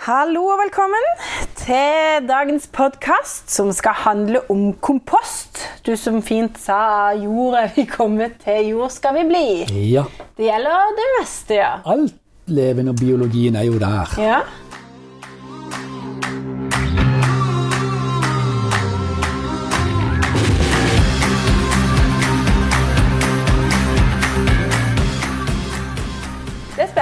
Hallo og velkommen til dagens podkast som skal handle om kompost. Du som fint sa 'jord er vi kommet, til jord skal vi bli'. Ja. Det gjelder det meste, ja. Alt levende og biologien er jo der. ja.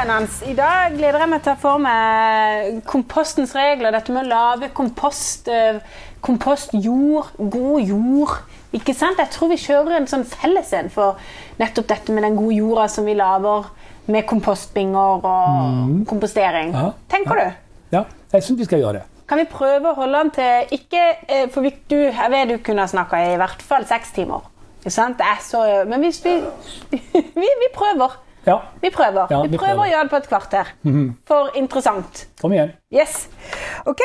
Er. I dag gleder jeg meg til å få med kompostens regler. Dette med å lage kompost, eh, kompostjord, god jord. Ikke sant? Jeg tror vi kjører en sånn felles en for nettopp dette med den gode jorda som vi lager med kompostbinger og kompostering. Ja. Tenker Ja. du? Ja, jeg syns vi skal gjøre det. Kan vi prøve å holde den til ikke eh, For du, jeg vet du kunne ha snakka i hvert fall seks timer. Ikke sant? Så, men hvis vi, vi Vi prøver. Ja, Vi prøver. Ja, vi, vi prøver prøver. å gjøre det på et kvarter. For interessant. kom igjen. Yes. Ok.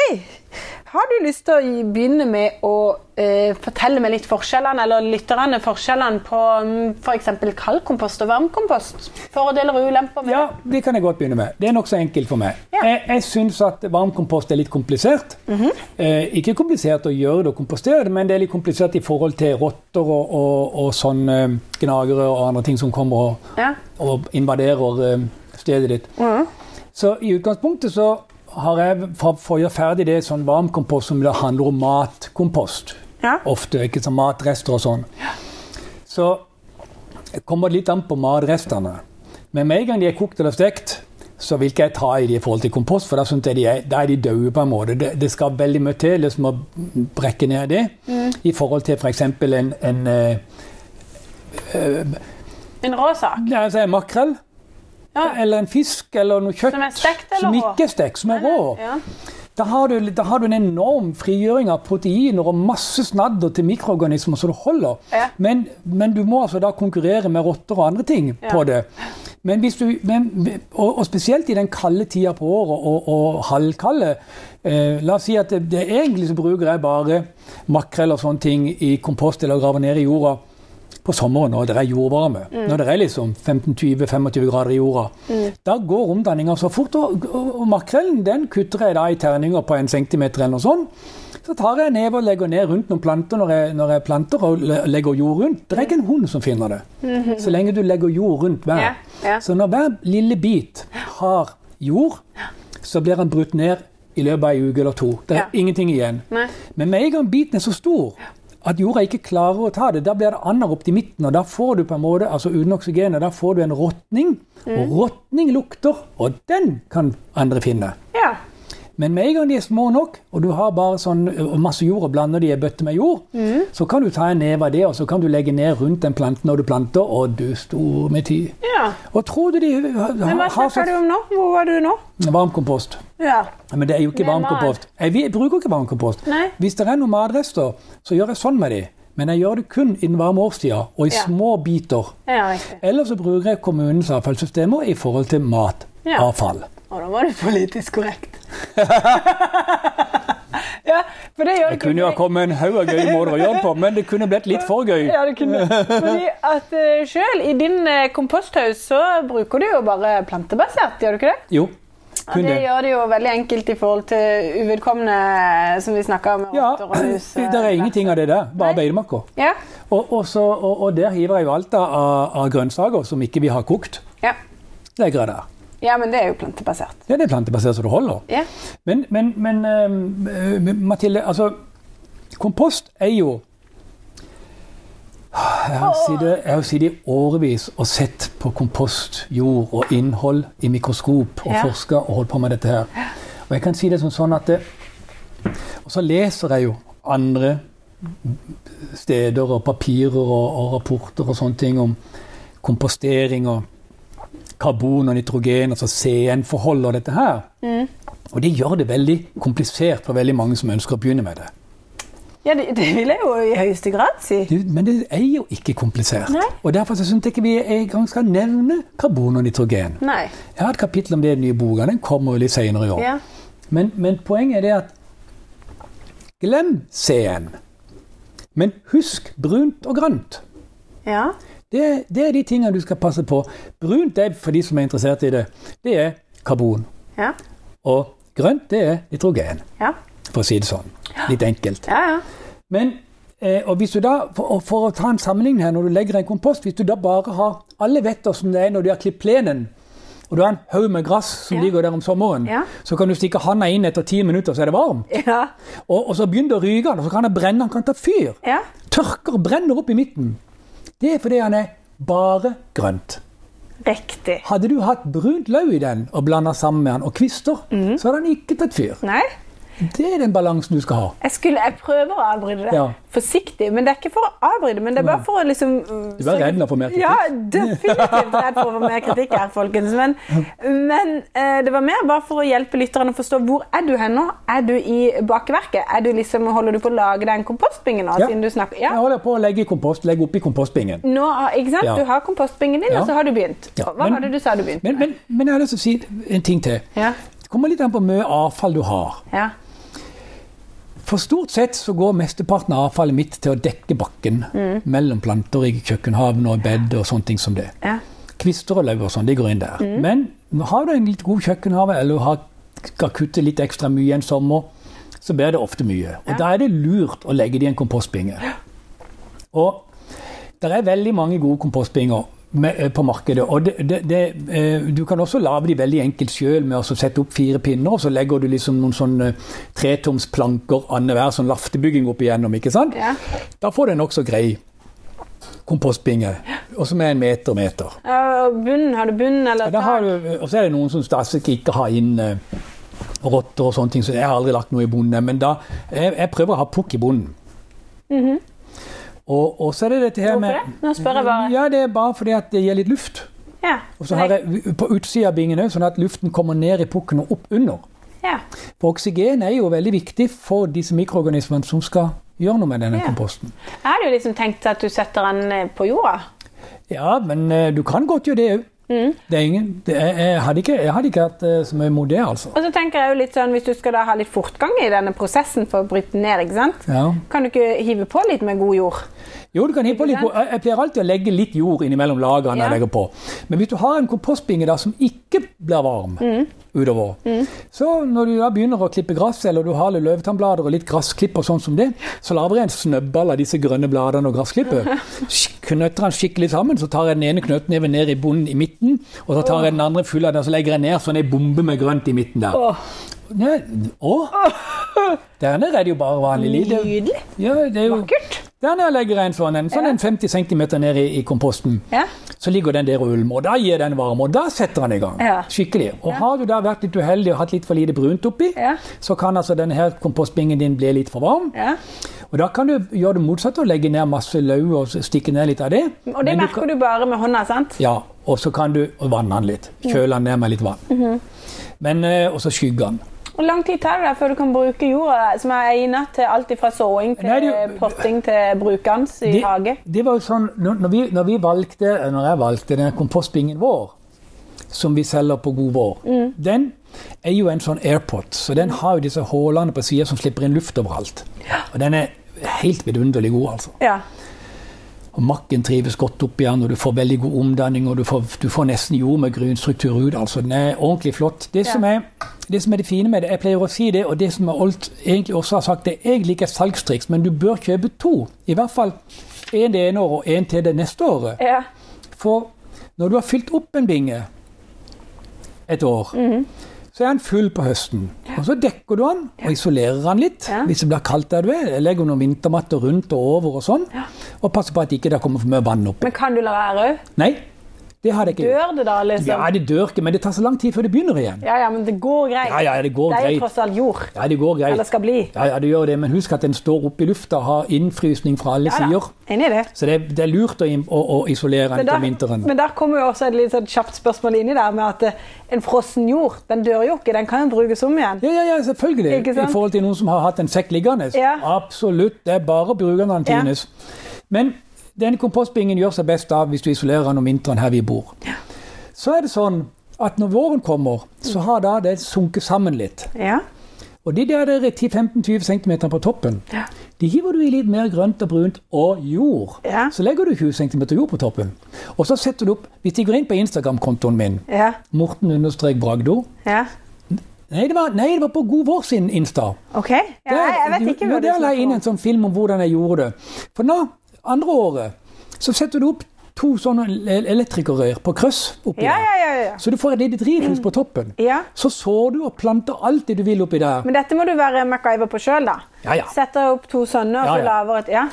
Har du lyst til å begynne med å eh, fortelle meg litt forskjellene, eller lytterne forskjellene på mm, f.eks. kaldkompost og varmkompost? Fordeler og ulemper med Ja, det kan jeg godt begynne med. Det er nokså enkelt for meg. Ja. Jeg, jeg syns at varmkompost er litt komplisert. eh, ikke komplisert å gjøre det og kompostere det, men det er litt komplisert i forhold til rotter og, og, og sånn eh, gnagere og andre ting som kommer og, Ja. og invaderer eh, stedet ditt. Mhm. Så i utgangspunktet så har jeg, for, for å gjøre ferdig det, sånn varmkompost som det handler om matkompost. Ja. Ofte, ikke som matrester og sånn. Så kommer det litt an på matrestene. Men med en gang de er kokt eller stekt, så vil ikke jeg ta i de i forhold til kompost, for da, de er, da er de døde på en måte. Det, det skal veldig mye til liksom å brekke ned det, i forhold til f.eks. en, en eh, En råsak ja, altså en makrell. Ja. Eller en fisk eller noe kjøtt Som er stekt eller som ikke er stekt, som er rå. Ja. Da har, du, da har du en enorm frigjøring av proteiner og masse snadder til mikroorganismer så det holder. Ja. Men, men du må altså da konkurrere med rotter og andre ting Ja. på det. Men hvis du, men, og, og spesielt i den kalde tida på året og, og halvkalde eh, La oss si at det, det egentlig så bruker jeg bare makrell og sånne ting i kompost eller graver ned i jorda på sommeren når det er jordvarme. Når det er liksom 15-20-25 grader i jorda. Da går omdanninga så fort. Og, og, og makrellen den kutter jeg da i terninger på en centimeter eller noe sånt. Så tar jeg neve og legger ned rundt noen planter når jeg, når jeg planter og legger jord rundt. Det er ikke en hund som finner det. Så lenge du legger jord rundt hver. Ja, ja. Så når hver lille bit har jord, så blir den brutt ned i løpet av en uke eller to. Det er Ja. ingenting igjen. Nei. Men med en gang biten er så stor at jorda ikke klarer å ta det, da blir det ander opp til midten, og da får du på en måte, altså uten oksygenet, da får du en råtning. Og råtning lukter, og den kan andre finne. ja. Men med en gang de er små nok, og du har bare sånn masse jord og blander de i bøtte med jord, så kan du ta en neve av det, og så kan du legge ned rundt den planten når du planter, og du store med tid. ja. Og tror du de har, Men hva snakker du om nå? Hvor var du nå? varmkompost? Ja. Men det er jo ikke varmkompost. Jeg, jeg bruker ikke varmkompost. Hvis det er noen matrester, så gjør jeg sånn med de. Men jeg gjør det kun i den varme årstida, og i Ja. små biter. Ja. Eller så bruker jeg kommunens avfallssystemer i forhold til matavfall. Og da var det politisk korrekt. ja, for det gjør Det kunne jo ha kommet en haug av gøye måter å gjøre det på, men det kunne blitt litt for gøy. Ja, det kunne. Fordi at uh, selv i din uh, komposthaus så bruker du jo bare plantebasert, gjør du ikke det? Jo, Ja, det det. gjør det jo veldig enkelt i forhold til uvedkommende som vi snakka om. Ja, det er ingenting av det der. Bare beitemarker. Ja. Og, og, og, og der hiver jeg jo alt av, av grønnsaker som ikke vi har kokt. Ja. Legger jeg der. Ja, men det er jo plantebasert. Ja, det er plantebasert så det holder. Ja. Men, men, men øh, Mathilde, altså Kompost er jo Jeg har sittet, jeg har sittet i årevis og sett på kompost, jord og innhold i mikroskop og Ja. forska og holdt på med dette her. Og jeg kan si det som sånn at det, Og så leser jeg jo andre steder og papirer og, og rapporter og sånne ting om kompostering og karbon og nitrogen, altså CN-forhold og dette her. Og det gjør det veldig komplisert for veldig mange som ønsker å begynne med det. Ja, det, det vil jeg jo i høyeste grad si. Du, Men det er jo ikke komplisert. Nei. Og Derfor så syns jeg ikke vi engang skal nevne karbon og nitrogen. Nei. Jeg har et kapittel om det i den nye boka. Den kommer jo litt senere i år. Ja. Men, men poenget er det at Glem CN. Men husk brunt og grønt. ja. Det, det er de tingene du skal passe på. Brunt er for de som er interessert i det. Det er karbon. Ja. Og Grønt, det er nitrogen, Ja. for å si det sånn. Litt enkelt. Ja, ja. Men eh, og hvis du da, for, for å ta en sammenligning her, når du legger en kompost, hvis du da bare har Alle vet hvordan det er når du har klippet plenen, og du har en haug med gress som Ja. ligger der om sommeren, Ja. så kan du stikke handa inn etter ti minutter, så er det varmt. Ja. Og, og så begynner det å ryke, og så kan det brenne, han kan ta fyr. ja. Tørker og brenner opp i midten. Det er fordi han er bare grønt. Riktig. Hadde du hatt brunt løv i den og blanda sammen med han, og kvister, mm. så hadde han ikke tatt fyr. Nei, Det er den balansen du skal ha. jeg, skulle, jeg prøver å avbryte det. Ja. Forsiktig. Men det er ikke for å avbryte, men det er bare for å liksom uh, Du er redd for mer kritikk? Ja, definitivt redd for mer kritikk her, folkens. Men, men eh, det var mer bare for å hjelpe lytterne å forstå hvor er du hen nå? Er du i bakverket? Er du liksom, holder du på å lage deg en kompostbinge nå? Ja. siden du snakker? Ja. Jeg holder på å legge i kompost, legge oppi kompostbingen. Nå, ikke sant? Ja. Du har kompostbingen din, og så har du begynt. Hva men- var det du sa du begynte Men, men, men jeg har lyst til å si en ting til. Ja. Det kommer litt an på hvor mye avfall du har. Ja. For stort sett så går mesteparten av avfallet mitt til å dekke bakken Mm. mellom planter i kjøkkenhaven og bed og sånne ting som det. ja. Kvister og løv og sånn, de går inn der. Mm. Men har du en litt god kjøkkenhave, eller har, skal kutte litt ekstra mye en sommer, så blir det ofte mye. Og Ja. da er det lurt å legge det i en kompostbinge. Og det er veldig mange gode kompostbinger på markedet. Og det, det, det, eh, du kan også lage de veldig enkelt sjøl med å sette opp fire pinner, og så legger du liksom noen sånne tretoms planker annenhver sånn laftebygging opp igjennom. ikke sant? Ja. Da får du en nokså grei kompostbinge, og som er en meter meter. Ja, og bunn, har du bunn eller Ja, har du, og så er det noen som stadig ikke har inn eh, rotter og sånne ting, så jeg har aldri lagt noe i bunnen. Men da, jeg, jeg prøver å ha pukk i bunnen. Og, og så er det dette her med. Hvorfor det? Nå spør jeg bare. Ja, det er bare fordi at det gir litt luft. Ja. Og så har jeg på utsida av bingen òg, sånn at luften kommer ned i pukken og opp under. ja. For oksygen er jo veldig viktig for disse mikroorganismene som skal gjøre noe med denne Ja. komposten. Jeg hadde jo liksom tenkt at du setter den eh, på jorda. Ja, men eh, du kan godt gjøre det òg. Mm. Det ingen det er, jeg, hadde ikke, jeg hadde ikke hatt eh, så mye mot det, altså. Og så tenker jeg jo litt sånn, Hvis du skal da ha litt fortgang i denne prosessen for å bryte den ned, ikke sant? Ja. kan du ikke hive på litt med god jord? Jo, du kan hive på litt, jeg pleier alltid å legge litt jord innimellom lagrene Ja. jeg legger på. Men hvis du har en kompostbinge da som ikke blir varm Mm. utover, så når du da begynner å klippe gress, eller du har litt løvetannblader og litt grassklipp og sånn som det, så lager jeg en snøbball av disse grønne bladene og gressklippet. Knøtter den skikkelig sammen, så tar jeg den ene knøttneven ned i bunnen i midten, og så tar jeg den andre full av den, og så legger jeg ned sånn ei bombe med grønt i midten der. Åh, Ja, å? Der nede er det jo bare vanlig lite. Nydelig. Ja, det er. Vakkert. Der jeg legger jeg en sånn en, sånn Ja. en 50 cm ned i, i komposten. Ja. Så ligger den der og ulmer, da gir den varme, og da setter den i gang. Ja. Skikkelig. Og har du da vært litt uheldig og hatt litt for lite brunt oppi, Ja. så kan altså denne her kompostbingen din bli litt for varm. ja. Og da kan du gjøre det motsatte og legge ned masse løv og stikke ned litt av det. Og det Men du merker du bare med hånda, sant? Ja, og så kan du vanne den litt. Kjøle den ned med litt vann. Mhm. Men, eh, og så skygge den. Hvor lang tid tar det deg før du kan bruke jorda som er egnet til alt fra såing til Nei, det potting til brukernes i det, hage? det var jo sånn, når, vi, når, vi valgte, når jeg valgte den kompostbingen vår, som vi selger på God vår, Mm. den er jo en sånn airpot, så den har jo disse hålene på sida som slipper inn luft overalt. Og den er helt vidunderlig god, altså. Ja. Og Makken trives godt oppi den, og du får veldig god omdanning, og du får, du får nesten jord med grunstruktur ut. altså Den er ordentlig flott. Det, Ja. som er, det som er det fine med det, jeg pleier å si det, og det som jeg egentlig også har sagt, det er egentlig ikke et salgstriks, men du bør kjøpe to. I hvert fall én det ene året og én til det neste året. ja. For når du har fylt opp en binge et år, Mhm. så er den full på høsten. Og så dekker du den og isolerer den litt Ja. hvis det blir kaldt der du er. Legger noen vintermatter rundt og over og sånn. Og passer på at ikke det kommer for mye vann oppi. Men kan du la være òg? Nei, det har det ikke. Dør det da, liksom? Ja, det dør ikke, men det tar så lang tid før det begynner igjen. Ja, ja, men det går greit. Ja, ja, det går det er jo greit. tross alt jord. Ja, det går greit. Eller skal bli. Ja, ja, det gjør det, men husk at den står oppe i lufta og har innfrysning fra alle Ja sider. enig i det. Så det det er lurt å, å, å isolere den til vinteren. men der kommer jo også et litt sånn kjapt spørsmål inni der med at eh, en frossen jord, den dør jo ikke. Den kan jo brukes om igjen. Ja, ja, ja, selvfølgelig. Ikke sant? I forhold til noen som har hatt en sekk liggende. Ja. Absolutt. Det er bare å bruke den Ja. tines. Men denne kompostbingen gjør seg best av hvis du isolerer den om vinteren her vi bor. Så er det sånn at når våren kommer, så har da det sunket sammen litt. Ja. Og de der 10-15-20 cm på toppen, Ja. de hiver du i litt mer grønt og brunt og jord. Ja. Så legger du 20 cm jord på toppen. Og så setter du opp Hvis de går inn på Instagram-kontoen min, Ja. Morten-Bragdo, Ja. Nei, det var, nei, det var på God vår sin Insta. Ok, ja, jeg, vet ikke jo, det, du Der la jeg inn en sånn film om hvordan jeg gjorde det. For nå, andre året, så setter du opp to sånne el- elektrikerrør på krøss oppi Ja, der. ja, ja, ja. Så du får et lite drivhus på toppen. ja. Så sår du og planter alt det du vil oppi der. Men dette må du være MacGyver på sjøl, da. Ja, ja. Setter opp to sånne, og så ja. lager et. Ja.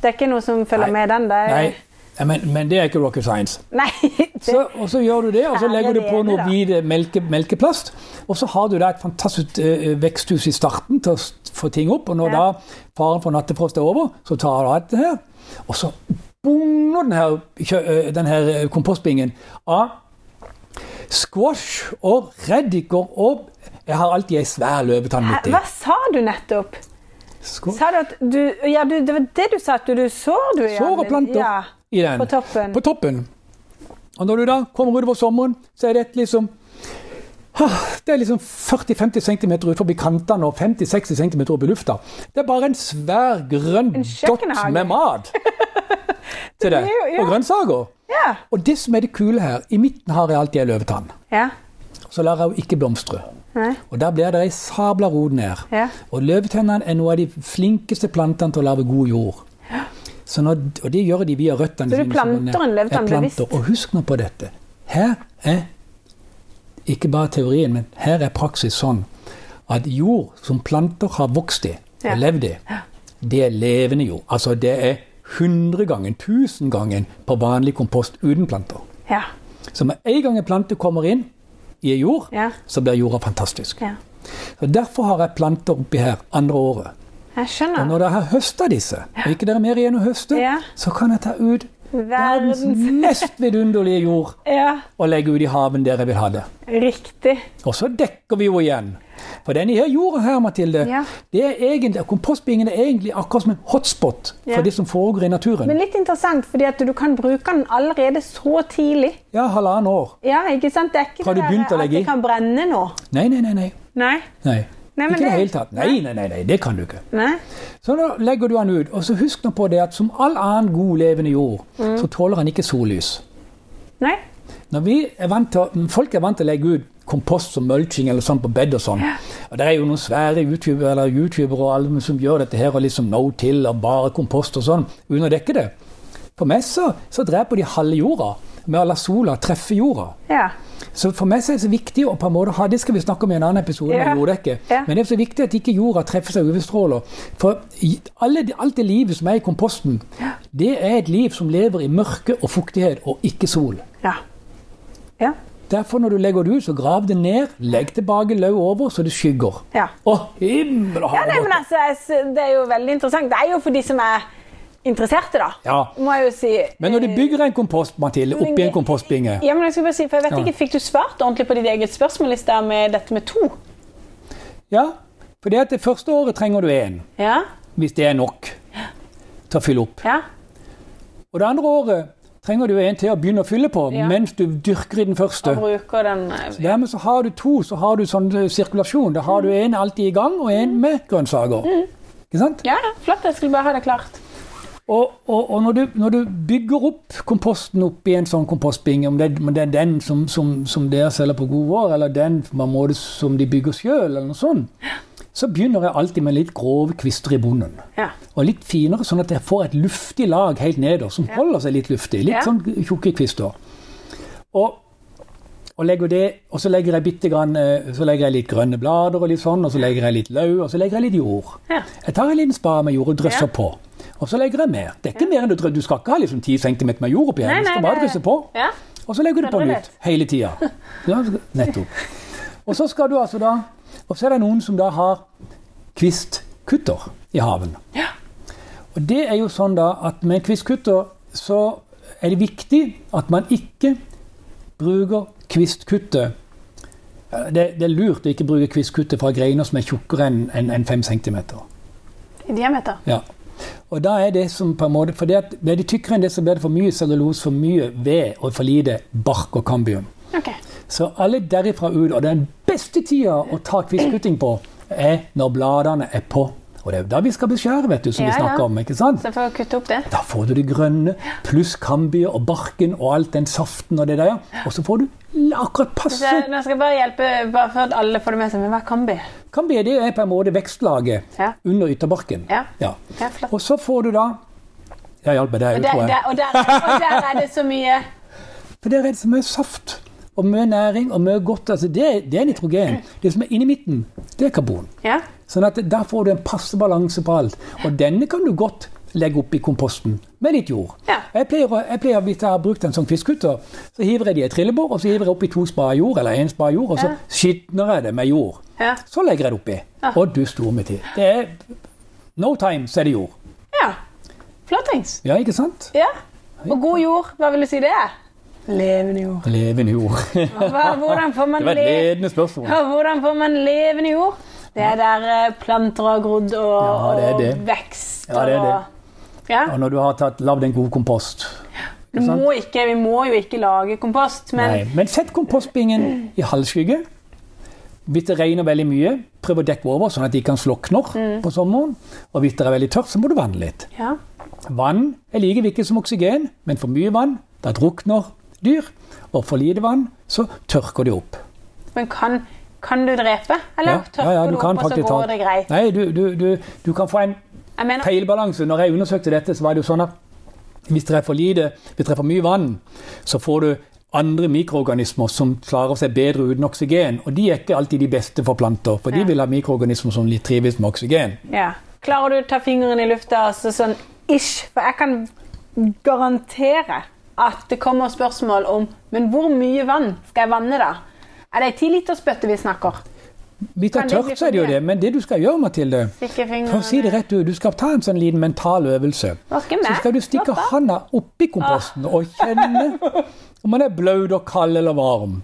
Det er ikke noe som følger Nei. med den? Det er, Nei, ja, men, men det er ikke rocket science. Nei, Så, og så gjør du det, og så er legger du på noe hvit melke, melkeplast. Og så har du da et fantastisk eh, veksthus i starten til å få ting opp. Og når Ja. da faren for nattefrost er over, så tar du dette her, og så bunger den her, eh, den her eh, kompostbingen av squash og reddiker og Jeg har alltid ei svær løvetann midt i. Hva sa du nettopp? Sa du at du Ja, du, det var det du sa, at du, du sår du Sår og planter Ja, i den. på toppen. På toppen. Og når du da kommer utover sommeren, så er det liksom ah, Det er liksom 40-50 cm ut forbi kantene og 50-60 cm opp i lufta. Det er bare en svær grønn En dott med mat til det. Og grønnsaker. Ja. Og det som er det kule her, i midten har jeg alltid en løvetann. ja. Så lar jeg henne ikke blomstre. Nei. Og der blir det ei sabla rot ned. Ja. Og løvetennene er noe av de flinkeste plantene til å lage god jord. Så når, og det gjør de via røttene Så du sine som går planter en bevisst? Og husk nå på dette. Her er ikke bare teorien, men her er praksis sånn at jord som planter har vokst i Ja. og levd i, det er levende jord. Altså det er hundregangen, tusengangen på vanlig kompost uten planter. Ja. Så med en gang en plante kommer inn i jord, Ja. så blir jorda fantastisk. ja. Så Derfor har jeg planter oppi her andre året. Jeg skjønner. Og når dere har høsta disse, og ikke det er mer igjen å høste, Ja. så kan jeg ta ut verdens mest vidunderlige jord Ja, og legge ut i haven dere vil ha det. riktig. Og så dekker vi jo igjen. For denne her jorda her, Mathilde, Ja. det er egentlig, kompostbingen er egentlig akkurat som en hotspot for det som foregår i naturen. Men litt interessant, fordi at du kan bruke den allerede så tidlig. Ja, halvannet år. Ja, ikke sant? Det er ikke du det å legge at det kan brenne nå. Nei, nei, nei. nei. Nei. nei. Nei, ikke i det hele tatt. Nei, nei, nei, nei, det kan du ikke. Nei. Så da legger du han ut. Og så husk nå på det at som all annen god levende jord, Mm. så tåler han ikke sollys. Nei. Når vi er vant til, folk er vant til å legge ut kompost som mulching eller sånn på bed og sånn. Og det er jo noen svære YouTubere eller og alle som gjør dette her og liksom no til og bare kompost og sånn, Underdekker det. For meg så, så dreper de halve jorda med å la sola treffe jorda. Ja. Så for meg så er det så viktig å på en måte ha, det skal vi snakke om i en annen episode, Ja. med jorddekket. Men det er så viktig at ikke jorda treffes av UV-stråler. For alle, alt det livet som er i komposten, det er et liv som lever i mørke og fuktighet og ikke sol. Ja. Ja. Derfor når du legger det ut, så grav det ned, legg tilbake løv over, så det skygger. Ja. Å, himmel og ja nei, men altså, det er jo veldig interessant. Det er jo for de som er interesserte, da. Ja. Må jeg jo si. Men når du bygger en kompost, Mathilde, oppi en kompostbinge Ja, men jeg skal bare si, for jeg vet ikke, Fikk du svart ordentlig på ditt eget spørsmål i stad med dette med to? Ja, for det at det første året trenger du én, Ja? hvis det er nok til å fylle opp. Ja? Og det andre året trenger du en til å begynne å fylle på Ja. mens du dyrker i den første. Den eh, Så Dermed så har du to, så har du sånn eh, sirkulasjon. Da har du en alltid i gang, og en med grønnsaker. Ikke sant? Ja, ja, flott. Jeg skulle bare ha det klart. Og, og, og når, du, når du bygger opp komposten oppi en sånn kompostbinge, om det, om det er den som, som, som dere selger på god vår, eller den måte som de bygger sjøl, eller noe sånt, så begynner jeg alltid med litt grove kvister i bunnen. Ja. Og litt finere, sånn at jeg får et luftig lag helt neder, som holder seg litt luftig. Litt Ja. sånn tjukke kvister. Og, og, det, og så legger grann, eh, så legger jeg litt grønne blader, og litt sånn, og så legger jeg litt løv, og så legger jeg litt jord. Ja. Jeg tar en liten spade med jord og drøsser Ja. på. Og så legger jeg mer. Det er ikke mer enn du, du skal ikke ha liksom 10 cm med jord oppi her. Du skal bare drysse på. Ja. Og så legger du på nytt hele tida. Ja, nettopp. Og så skal du altså da Og så er det noen som da har kvistkutter i haven. Ja. Og det er jo sånn da at med kvistkutter så er det viktig at man ikke bruker kvistkuttet det, det er lurt å ikke bruke kvistkuttet fra greiner som er tjukkere enn en, enn 5 cm. I diameter. Ja. Og da er det som på en måte, for det at Blir de tykkere enn det, så blir det for mye cellulose, for mye ved og for lite bark og kambium. Okay. Så alle derifra ut, og den beste tida å ta kvistkutting på, er når bladene er på Og det er jo da vi skal beskjære, vet du, som Ja, vi snakker ja. om. ikke sant? Så får vi kutte opp det. Da får du det grønne, pluss kambiet og barken og alt den saften og det der. Og så får du akkurat passe jeg, skal jeg bare hjelpe bare for at alle får det med seg. Men hva er kambi? Kambi det er på en måte vekstlaget Ja. under ytterbarken. Ja. Ja. er flott. Og så får du da Jeg hjelper deg, der, tror jeg. der, og, der, og der er det så mye For der er det så mye saft og mye næring og mye godt. altså Det, det er nitrogen. Det som er inni midten, det er karbon. Ja. Sånn at Da får du en passe balanse på alt. Og denne kan du godt legge oppi komposten med litt jord. Ja. Jeg pleier, jeg pleier, Hvis jeg har brukt en sånn fiskekutter, så hiver jeg det i et trillebår og så hiver jeg oppi to spader jord, eller én spade jord, og så Ja. skitner jeg det med jord. Ja. Så legger jeg det oppi. Ja. Og du store til. Det er no time, så er det jord. ja. Flottings. Ja, ikke sant? Ja. Og god jord, hva vil du si det er? Levende jord. Levende jord. Hva, hvordan, får man Det var et ledende spørsmål. ja, hvordan får man levende jord? Det er der eh, planter har grodd og, Ja, det er det. og vekst. Ja, det er det. Og, ja. Og når du har lagd en god kompost. Du må ikke, vi må jo ikke lage kompost, men Nei, men sett kompostbingen i halvskygge. Hvis det regner veldig mye, prøv å dekke over sånn at de kan slokne Mm. på sommeren. Og hvis det er veldig tørt, så må du vanne litt. ja. Vann er like viktig som oksygen, men for mye vann, da drukner dyr. Og for lite vann, så tørker de opp. Men kan, kan du drepe? Eller Ja, ja, ja, du, du kan opp, og så faktisk går det greit? Nei, du, du, du, du kan få en mener, feilbalanse. Når jeg undersøkte dette, så var det jo sånn at hvis det er for lite, hvis det er for mye vann, så får du andre mikroorganismer som klarer seg bedre uten oksygen. Og de er ikke alltid de beste for planter, for de vil ha mikroorganismer som litt trives med oksygen. ja. Klarer du å ta fingeren i lufta altså sånn ish? For jeg kan garantere at det kommer spørsmål om Men hvor mye vann skal jeg vanne, da? Er det ei tilitersbøtte vi snakker? Er bli tørt, så er det jo det. Men det du skal gjøre, Mathilde For å si det rett ut, du skal ta en sånn liten mental øvelse. Så skal du stikke handa oppi komposten og kjenne om den er blaut og kald eller varm.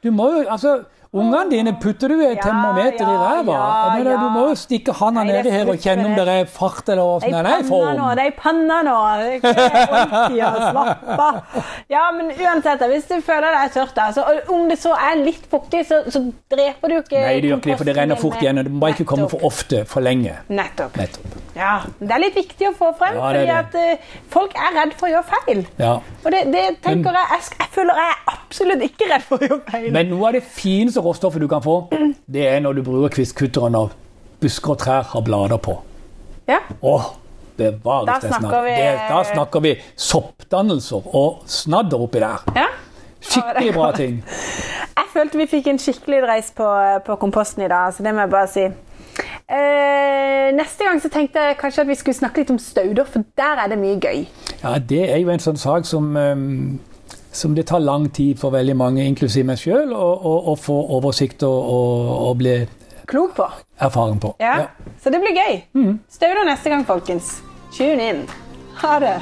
Du må jo, altså Ungene dine putter du et Ja, termometer i ræva. ja, Du må jo stikke handa nedi her og kjenne om det. det er fart eller Det åssen den er i form. nå, det er i panna nå. Det ikke. Ja, men uansett, hvis du føler deg tørt, altså, om det så er litt fuktig, så, så dreper du ikke Nei, det gjør ikke det, for det renner fort igjen. Og Det må bare ikke komme for ofte, for lenge. Nettopp. Nettopp. Ja, Det er litt viktig å få frem, Ja, fordi at uh, folk er redd for å gjøre feil. Ja. Og det, det tenker jeg, jeg, jeg føler jeg er absolutt ikke redd for å gjøre feil. Men noe av det fineste råstoffet du kan få, det er når du bruker kvistkutteren når busker og trær har blader på. Ja, Åh, bevares Da det snakker vi- Det, da snakker vi soppdannelser og snadder oppi der. ja. Skikkelig bra ting. Jeg følte vi fikk en skikkelig dreis på, på komposten i dag, så det må jeg bare si. Eh, neste gang så tenkte jeg kanskje at vi skulle snakke litt om stauder, for der er det mye gøy. Ja, det er jo en sånn sak som, ehm, som det tar lang tid for veldig mange, inklusiv meg sjøl, å, få oversikt og, og, og bli Klok på. Erfaring på. Ja. Så det blir gøy. Stauder neste gang, folkens. Tune in. Ha det.